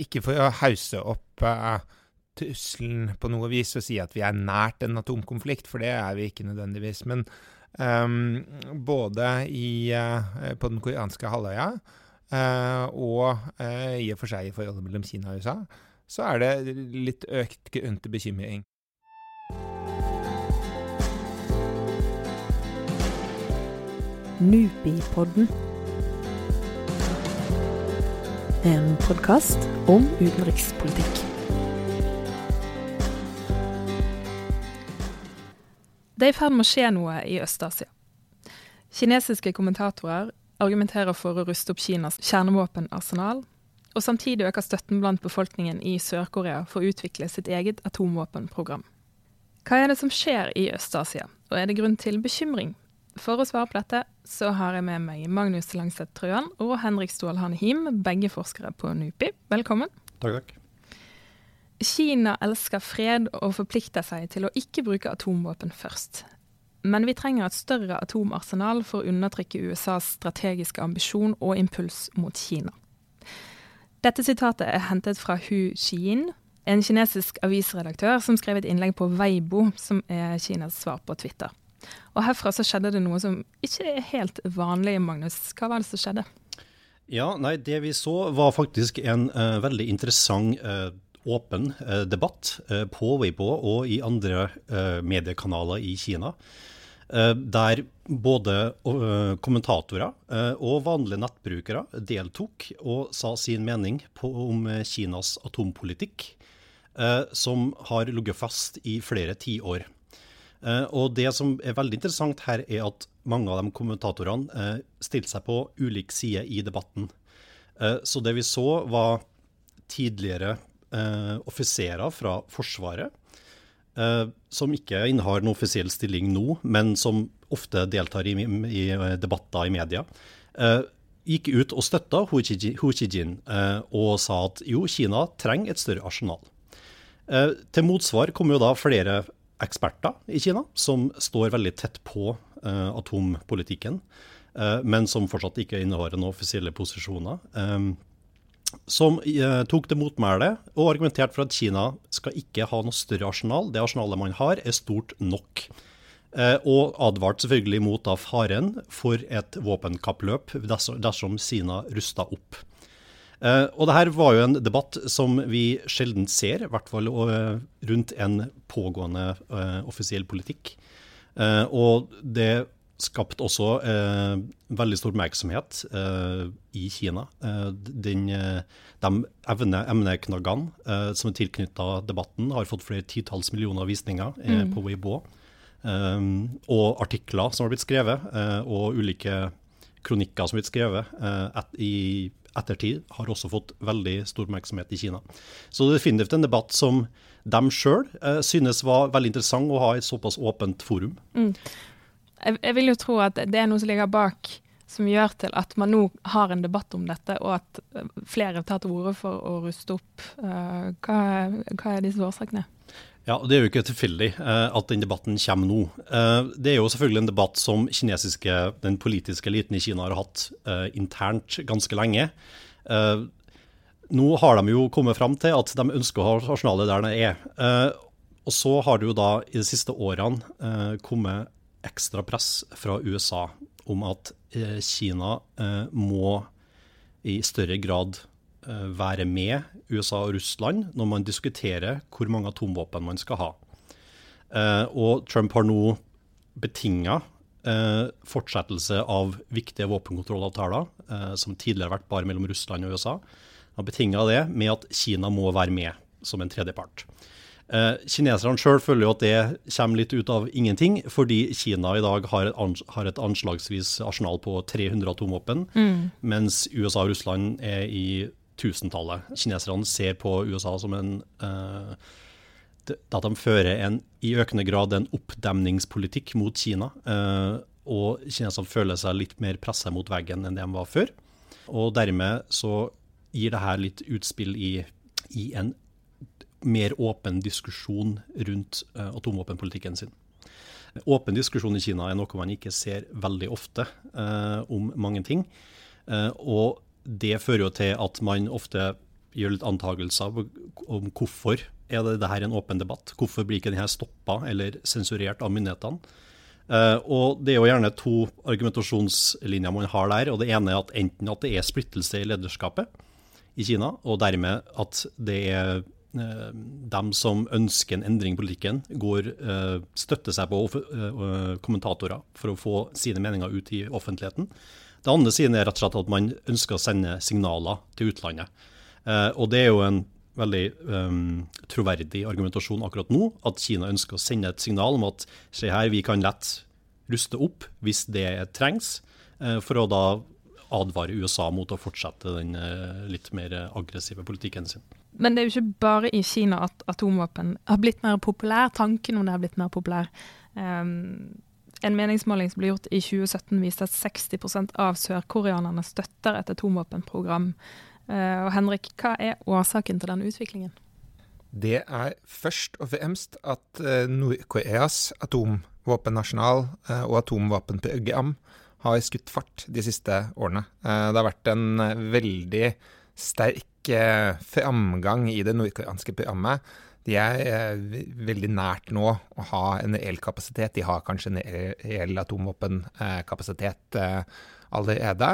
Ikke for å hause opp uh, trusselen på noe vis og si at vi er nært en atomkonflikt, for det er vi ikke nødvendigvis. Men um, både i, uh, på den koreanske halvøya uh, og uh, i og for seg i forholdet mellom Kina og USA, så er det litt økt grunn til bekymring. Nupipodden. En podkast om utenrikspolitikk. Det er i ferd med å skje noe i Øst-Asia. Kinesiske kommentatorer argumenterer for å ruste opp Kinas kjernevåpenarsenal, og samtidig øker støtten blant befolkningen i Sør-Korea for å utvikle sitt eget atomvåpenprogram. Hva er det som skjer i Øst-Asia, og er det grunn til bekymring? For å svare på dette, så har jeg med meg Magnus Langstedt Trøan og Henrik Stålhane Him, begge forskere på NUPI. Velkommen. Takk, takk. Kina elsker fred og forplikter seg til å ikke bruke atomvåpen først. Men vi trenger et større atomarsenal for å undertrykke USAs strategiske ambisjon og impuls mot Kina. Dette sitatet er hentet fra Hu Xiyin, en kinesisk avisredaktør som skrev et innlegg på Weibo, som er Kinas svar på Twitter. Og herfra så skjedde det noe som ikke er helt vanlig, Magnus. Hva var det som skjedde? Ja, nei, Det vi så var faktisk en uh, veldig interessant uh, åpen uh, debatt på Weibo og i andre mediekanaler i Kina. Der både kommentatorer og vanlige nettbrukere deltok og sa sin mening på, om Kinas atompolitikk, som har ligget fast i flere tiår. Uh, og det som er veldig interessant her, er at mange av de kommentatorene uh, stilte seg på ulik side i debatten. Uh, så det vi så, var tidligere offiserer fra Forsvaret, som ikke innehar en offisiell stilling nå, men som ofte deltar i, i debatter i media, gikk ut og støtta Hu Qijin og sa at jo, Kina trenger et større arsenal. Til motsvar kom jo da flere eksperter i Kina som står veldig tett på uh, atompolitikken, uh, men som fortsatt ikke innehar noen offisielle posisjoner. Um, som tok til motmæle og argumenterte for at Kina skal ikke ha noe større arsenal. Det arsenalet man har, er stort nok. og advarte selvfølgelig mot da faren for et våpenkappløp dersom Kina rusta opp. Uh, og det her var jo en debatt som vi sjelden ser, i hvert fall uh, rundt en pågående uh, offisiell politikk. og det skapte også veldig stor oppmerksomhet i Kina. Den, de emneknaggene som er tilknytta debatten, har fått flere titalls millioner visninger mm. på Weibo. og artikler som har blitt skrevet, og ulike kronikker som har blitt skrevet et, i ettertid har også fått veldig stor oppmerksomhet i Kina. Så det er definitivt en debatt som de sjøl eh, synes var veldig interessant å ha et såpass åpent forum. Mm. Jeg, jeg, vil jo tro at det er noe som ligger bak som gjør til at man nå har en debatt om dette, og at eh, flere tar til orde for å ruste opp. Uh, hva, hva er disse årsakene? Ja, Det er jo ikke tilfeldig eh, at den debatten kommer nå. Eh, det er jo selvfølgelig en debatt som den politiske eliten i Kina har hatt eh, internt ganske lenge. nå har de jo kommet fram til at de ønsker å ha arsenalet der det er. og så har det jo da i de siste årene kommet ekstra press fra USA om at Kina må i større grad Eh, være med USA og Russland når man diskuterer hvor mange atomvåpen man skal ha. Eh, og Trump har nå betinga eh, fortsettelse av viktige våpenkontrollavtaler, som tidligere har vært bare mellom Russland og USA. Han har betinga det med at Kina må være med som en tredjepart. Eh, kineserne sjøl føler jo at det kommer litt ut av ingenting, fordi Kina i dag har et anslagsvis arsenal på 300 atomvåpen, mm. mens USA og Russland er i tusentallet. Kineserne ser på USA som en uh, At de fører en, i økende grad en oppdemningspolitikk mot Kina. Uh, og kineserne føler seg litt mer presset mot veggen enn de var før. Og dermed så gir det her litt utspill i, i en mer åpen diskusjon rundt uh, atomvåpenpolitikken sin. Åpen diskusjon i Kina er noe man ikke ser veldig ofte uh, om mange ting. Uh, og det fører jo til at man ofte gjør litt antakelser om hvorfor er det, det her en åpen debatt. Hvorfor blir ikke denne stoppa eller sensurert av myndighetene? Uh, og Det er jo gjerne to argumentasjonslinjer man har der. og Det ene er at enten at det er splittelse i lederskapet i Kina, og dermed at det er uh, dem som ønsker en endring i politikken, går, uh, støtter seg på kommentatorer for å få sine meninger ut i offentligheten. Det andre siden er rett og slett at man ønsker å sende signaler til utlandet. og Det er jo en veldig um, troverdig argumentasjon akkurat nå, at Kina ønsker å sende et signal om at se her, vi kan lett ruste opp hvis det trengs, uh, for å da advare USA mot å fortsette den uh, litt mer aggressive politikken sin. Men det er jo ikke bare i Kina at atomvåpen har blitt mer populær. Tanken om det har blitt mer populær. Um, en meningsmåling som ble gjort i 2017 viste at 60% av sørkoreanerne støtter et atomvåpenprogram. Eh, og Henrik, hva er årsaken til den utviklingen? Det er først og fremst at eh, Nord-Koreas atomvåpennasjonal eh, og atomvåpenprogram har skutt fart de siste årene. Det har vært en veldig sterk framgang i det nordkoreanske programmet. De er veldig nært nå å ha en reell kapasitet. De har kanskje en reell atomvåpenkapasitet allerede.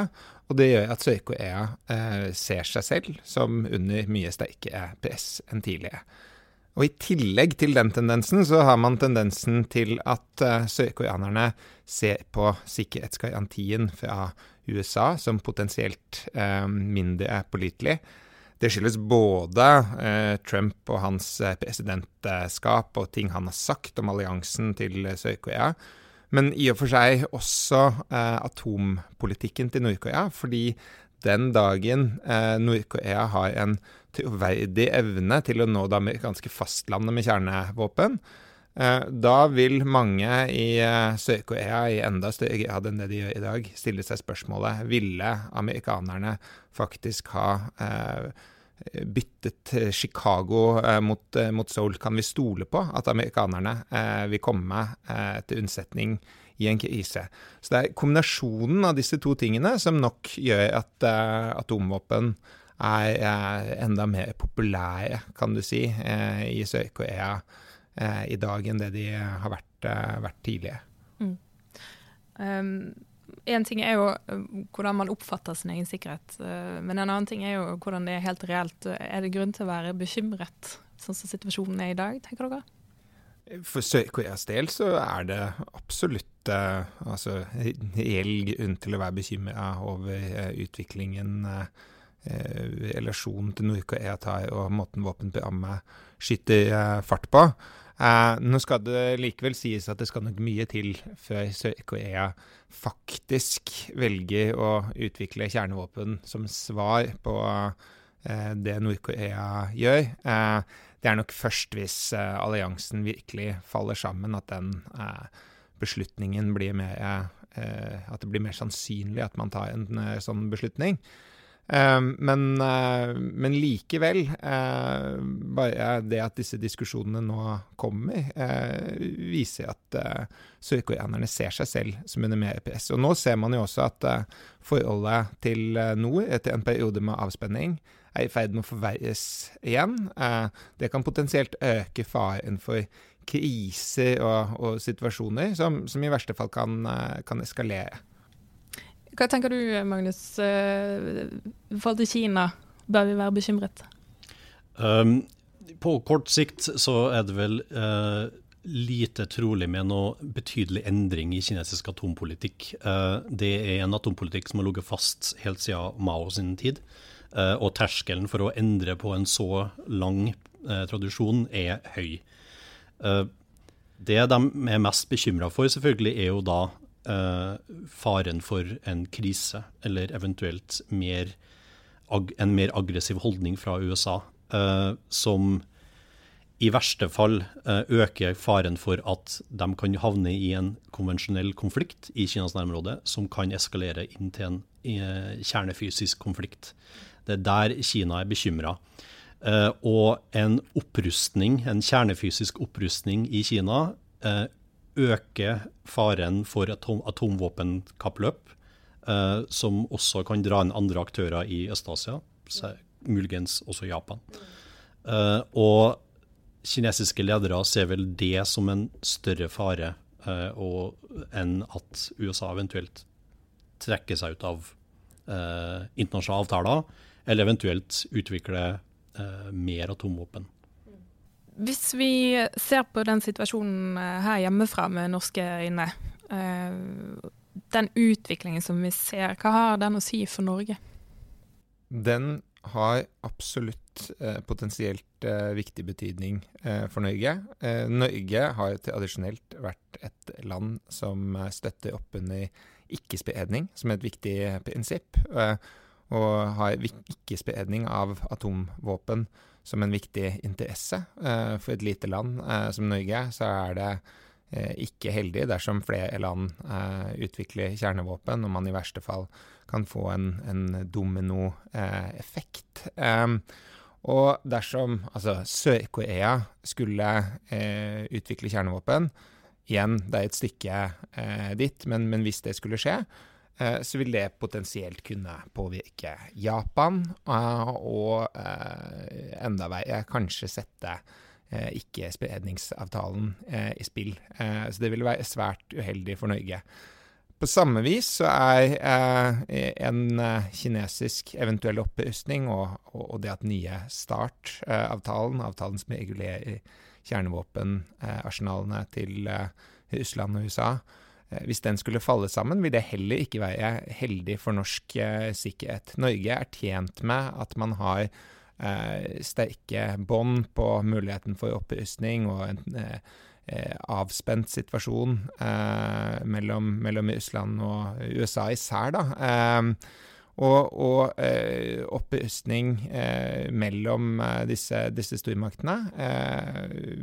Og det gjør at Sør-Korea eh, ser seg selv som under mye sterkere press enn tidligere. Og I tillegg til den tendensen, så har man tendensen til at sørkoreanerne ser på sikkerhetsgarantien fra USA som potensielt mindre pålitelig. Det skyldes både eh, Trump og hans presidentskap og ting han har sagt om alliansen til Sør-Korea, men i og for seg også eh, atompolitikken til Nord-Korea. Fordi den dagen eh, Nord-Korea har en troverdig evne til å nå det amerikanske fastlandet med kjernevåpen, eh, da vil mange i eh, Sør-Korea i enda større grad enn det de gjør i dag, stille seg spørsmålet ville amerikanerne faktisk ha eh, byttet Chicago eh, mot, eh, mot, Seoul. Kan vi stole på at amerikanerne eh, vil komme til unnsetning i en krise? Så det er kombinasjonen av disse to tingene som nok gjør at atomvåpen er enda mer populære, kan du si, i Sør-Korea i dag enn det de har vært, vært tidligere. Mm. Um en ting er jo eh, hvordan man oppfatter sin egen sikkerhet, eh, men en annen ting er jo hvordan det er helt reelt. Er det grunn til å være bekymret, sånn som situasjonen er i dag, tenker dere? For Sør-Koreas del så er det absolutt altså, reell grunn til å være bekymra over utviklingen relasjonen til Nord-Korea tar, og måten våpenprogrammet skyter fart på. Eh, nå skal det likevel sies at det skal nok mye til før Sør-Korea faktisk velger å utvikle kjernevåpen som svar på eh, det Nord-Korea gjør. Eh, det er nok først hvis eh, alliansen virkelig faller sammen, at den eh, beslutningen blir mer eh, At det blir mer sannsynlig at man tar en sånn beslutning. Ehm, men, eh, men, likevel, eh, bare det at disse diskusjonene nå kommer, eh, viser at sørkoreanerne ser seg selv som under mer press. Og nå ser man jo også at forholdet til nord etter en periode med avspenning er i ferd med å forverres igjen. Det kan potensielt øke faren for kriser og, og situasjoner som, som, i verste fall kan, kan eskalere. Hva tenker du, Magnus, eh, i forhold til Kina? Bør vi være bekymret? Um, på kort sikt så er det vel uh, lite trolig med noe betydelig endring i kinesisk atompolitikk. Uh, det er en atompolitikk som har ligget fast helt siden Mao sin tid. Uh, og terskelen for å endre på en så lang tradisjon er høy. det de er mest bekymra for, selvfølgelig, er jo da uh, faren for en krise, eller eventuelt mer en mer aggressiv holdning fra USA, uh, som i verste fall uh, øker faren for at de kan havne i en konvensjonell konflikt i Kinas nærområde, som kan eskalere inn til en kjernefysisk konflikt. Det er der Kina er bekymra. Og en opprustning, en kjernefysisk opprustning i Kina øke faren for atom atomvåpenkappløp, eh, som også kan dra inn andre aktører i Øst-Asia, muligens også Japan. Eh, og kinesiske ledere ser vel det som en større fare og, enn at USA eventuelt trekker seg ut av uh, internasjonale avtaler, eller eventuelt utvikler mer atomvåpen. Hvis vi ser på den situasjonen her hjemmefra med norske øyne, den utviklingen som vi ser, hva har den å si for Norge? Den har absolutt eh, potensielt eh, viktig betydning eh, for Norge. Eh, Norge har tradisjonelt vært et land som eh, støtter opp under ikke-spredning som er et viktig prinsipp, eh, og har ikke-spredning av atomvåpen som en viktig interesse. for et lite land som Norge så er det ikke heldig dersom flere land utvikler kjernevåpen, og man i verste fall kan få en, en dominoeffekt. Um, og dersom altså Sør-Korea skulle eh, utvikle kjernevåpen Igjen, det er et stykke eh, dit, men, men, hvis det skulle skje, eh, så vil det potensielt kunne påvirke Japan, eh, og eh, enda verre kanskje sette eh, ikke-spredningsavtalen i spill. så det ville være svært uheldig for Norge. På samme vis så er eh, en eh, kinesisk eventuell opprustning og, det at nye START-avtalen, eh, avtalen som regulerer kjernevåpenarsenalene til eh, Russland og USA, eh, hvis den skulle falle sammen, vil det heller ikke være heldig for norsk eh, sikkerhet. Norge er tjent med at man har sterke bånd på muligheten for opprustning og en eh, avspent situasjon eh, mellom, mellom, Russland og USA især, da. Eh, og, og eh, opprustning eh, mellom eh, disse, disse stormaktene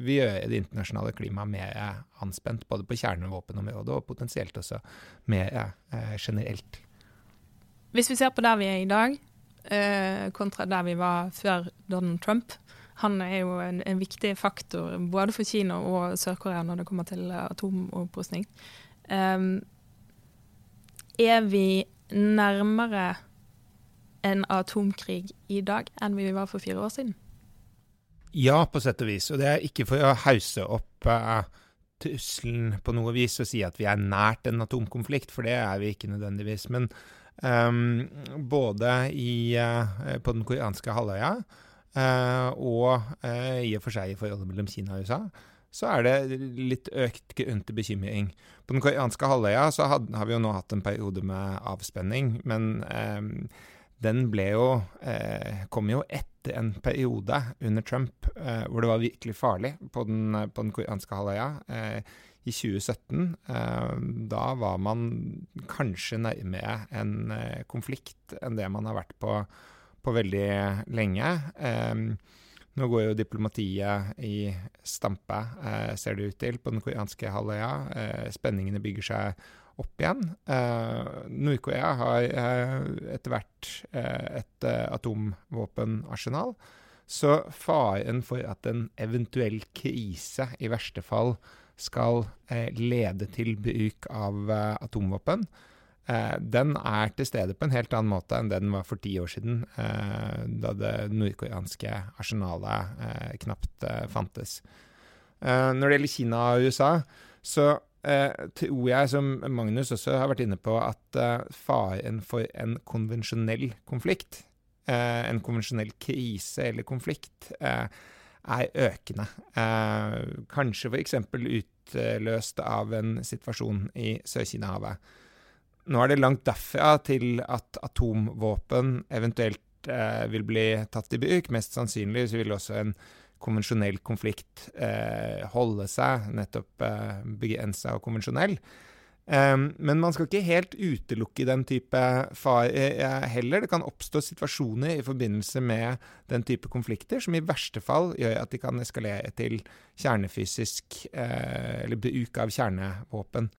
vil gjøre det internasjonale klimaet mer anspent, både på kjernevåpenområdet og potensielt også mer generelt. Hvis vi ser på der vi er i dag, kontra der vi var før Donald Trump, han er jo en, en, viktig faktor både for Kina og Sør-Korea når det kommer til atomopprustning. Er vi nærmere en atomkrig i dag enn vi var for fire år siden? Ja, på sett og vis. Og det er ikke for å hause opp uh, trusselen på noe vis og si at vi er nært en atomkonflikt, for det er vi ikke nødvendigvis. Men um, både i, uh, på den koreanske halvøya Uh, og i og for seg i forholdet mellom Kina og USA, så er det litt økt grunn til bekymring. På den koreanske halvøya så had, har vi jo nå hatt en periode med avspenning, men um, den ble jo eh, kom jo etter en periode under Trump hvor det var virkelig farlig på den, på den koreanske halvøya. I 2017, da var man kanskje nærmere en konflikt enn det man har vært på på veldig lenge. Um, nå går jo diplomatiet i stampe, ser det ut til, på den koreanske halvøya. Spenningene bygger seg opp igjen. Eh, Nord-Korea har etter hvert et atomvåpenarsenal. Så faren for at en eventuell krise i verste fall skal lede til bruk av atomvåpen, Eh, den er til stede på en helt annen måte enn det den var for ti år siden, eh, da det nordkoreanske arsenalet eh, knapt fantes. når det gjelder Kina og USA, så tror jeg, som Magnus også har vært inne på, at faren for en konvensjonell konflikt, en konvensjonell krise eller konflikt, er økende. kanskje f.eks. utløst av en situasjon i Sør-Kina-havet. Nå er det langt derfra til at atomvåpen eventuelt eh, vil bli tatt i bruk. Mest sannsynlig så vil også en konvensjonell konflikt eh, holde seg nettopp eh, begrensa og konvensjonell. Um, men man skal ikke helt utelukke den type fare eh, heller. Det kan oppstå situasjoner i forbindelse med den type konflikter som i verste fall gjør at de kan eskalere til kjernefysisk eh, eller bruk av kjernevåpen.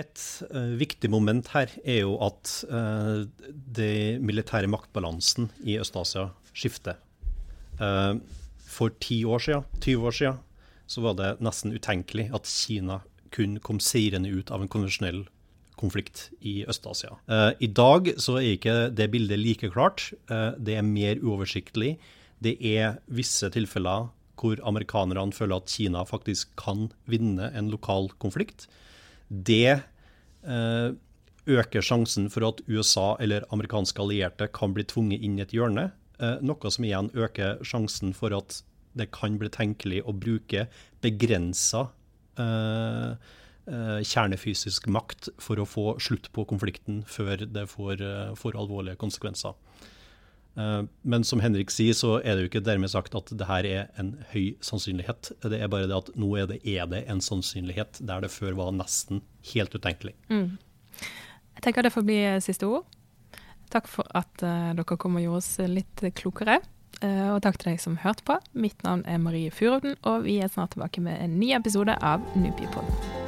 Et uh, viktig moment her er jo at uh, det militære maktbalansen i Øst-Asia skifter. Uh, for 10 år siden, 20 år siden så var det nesten utenkelig at Kina kun kom seirende ut av en konvensjonell konflikt i Øst-Asia. Eh, I dag så er ikke det bildet like klart. Eh, det er mer uoversiktlig. Det er visse tilfeller hvor amerikanerne føler at Kina faktisk kan vinne en lokal konflikt. Det eh, øker sjansen for at USA eller amerikanske allierte kan bli tvunget inn i et hjørne. Eh, noe som igjen øker sjansen for at det kan bli tenkelig å bruke begrensa eh, eh, kjernefysisk makt for å få slutt på konflikten før det får, eh, får alvorlige konsekvenser. Men som Henrik sier, så er det jo ikke dermed sagt at det her er en høy sannsynlighet. Det er bare det at nå er det, er det en sannsynlighet der det før var nesten helt utenkelig. Mm. Jeg tenker det får bli siste ord. Takk for at uh, dere kom og gjorde oss litt klokere. Uh, og takk til deg som hørte på. Mitt navn er Marie Furuden, og vi er snart tilbake med en ny episode av Nubiepodden.